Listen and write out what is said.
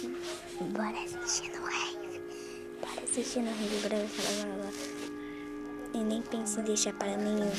Bora assistir no rave. Bora assistir no rave. Bora, bora, bora. E nem pense em deixar para nenhum.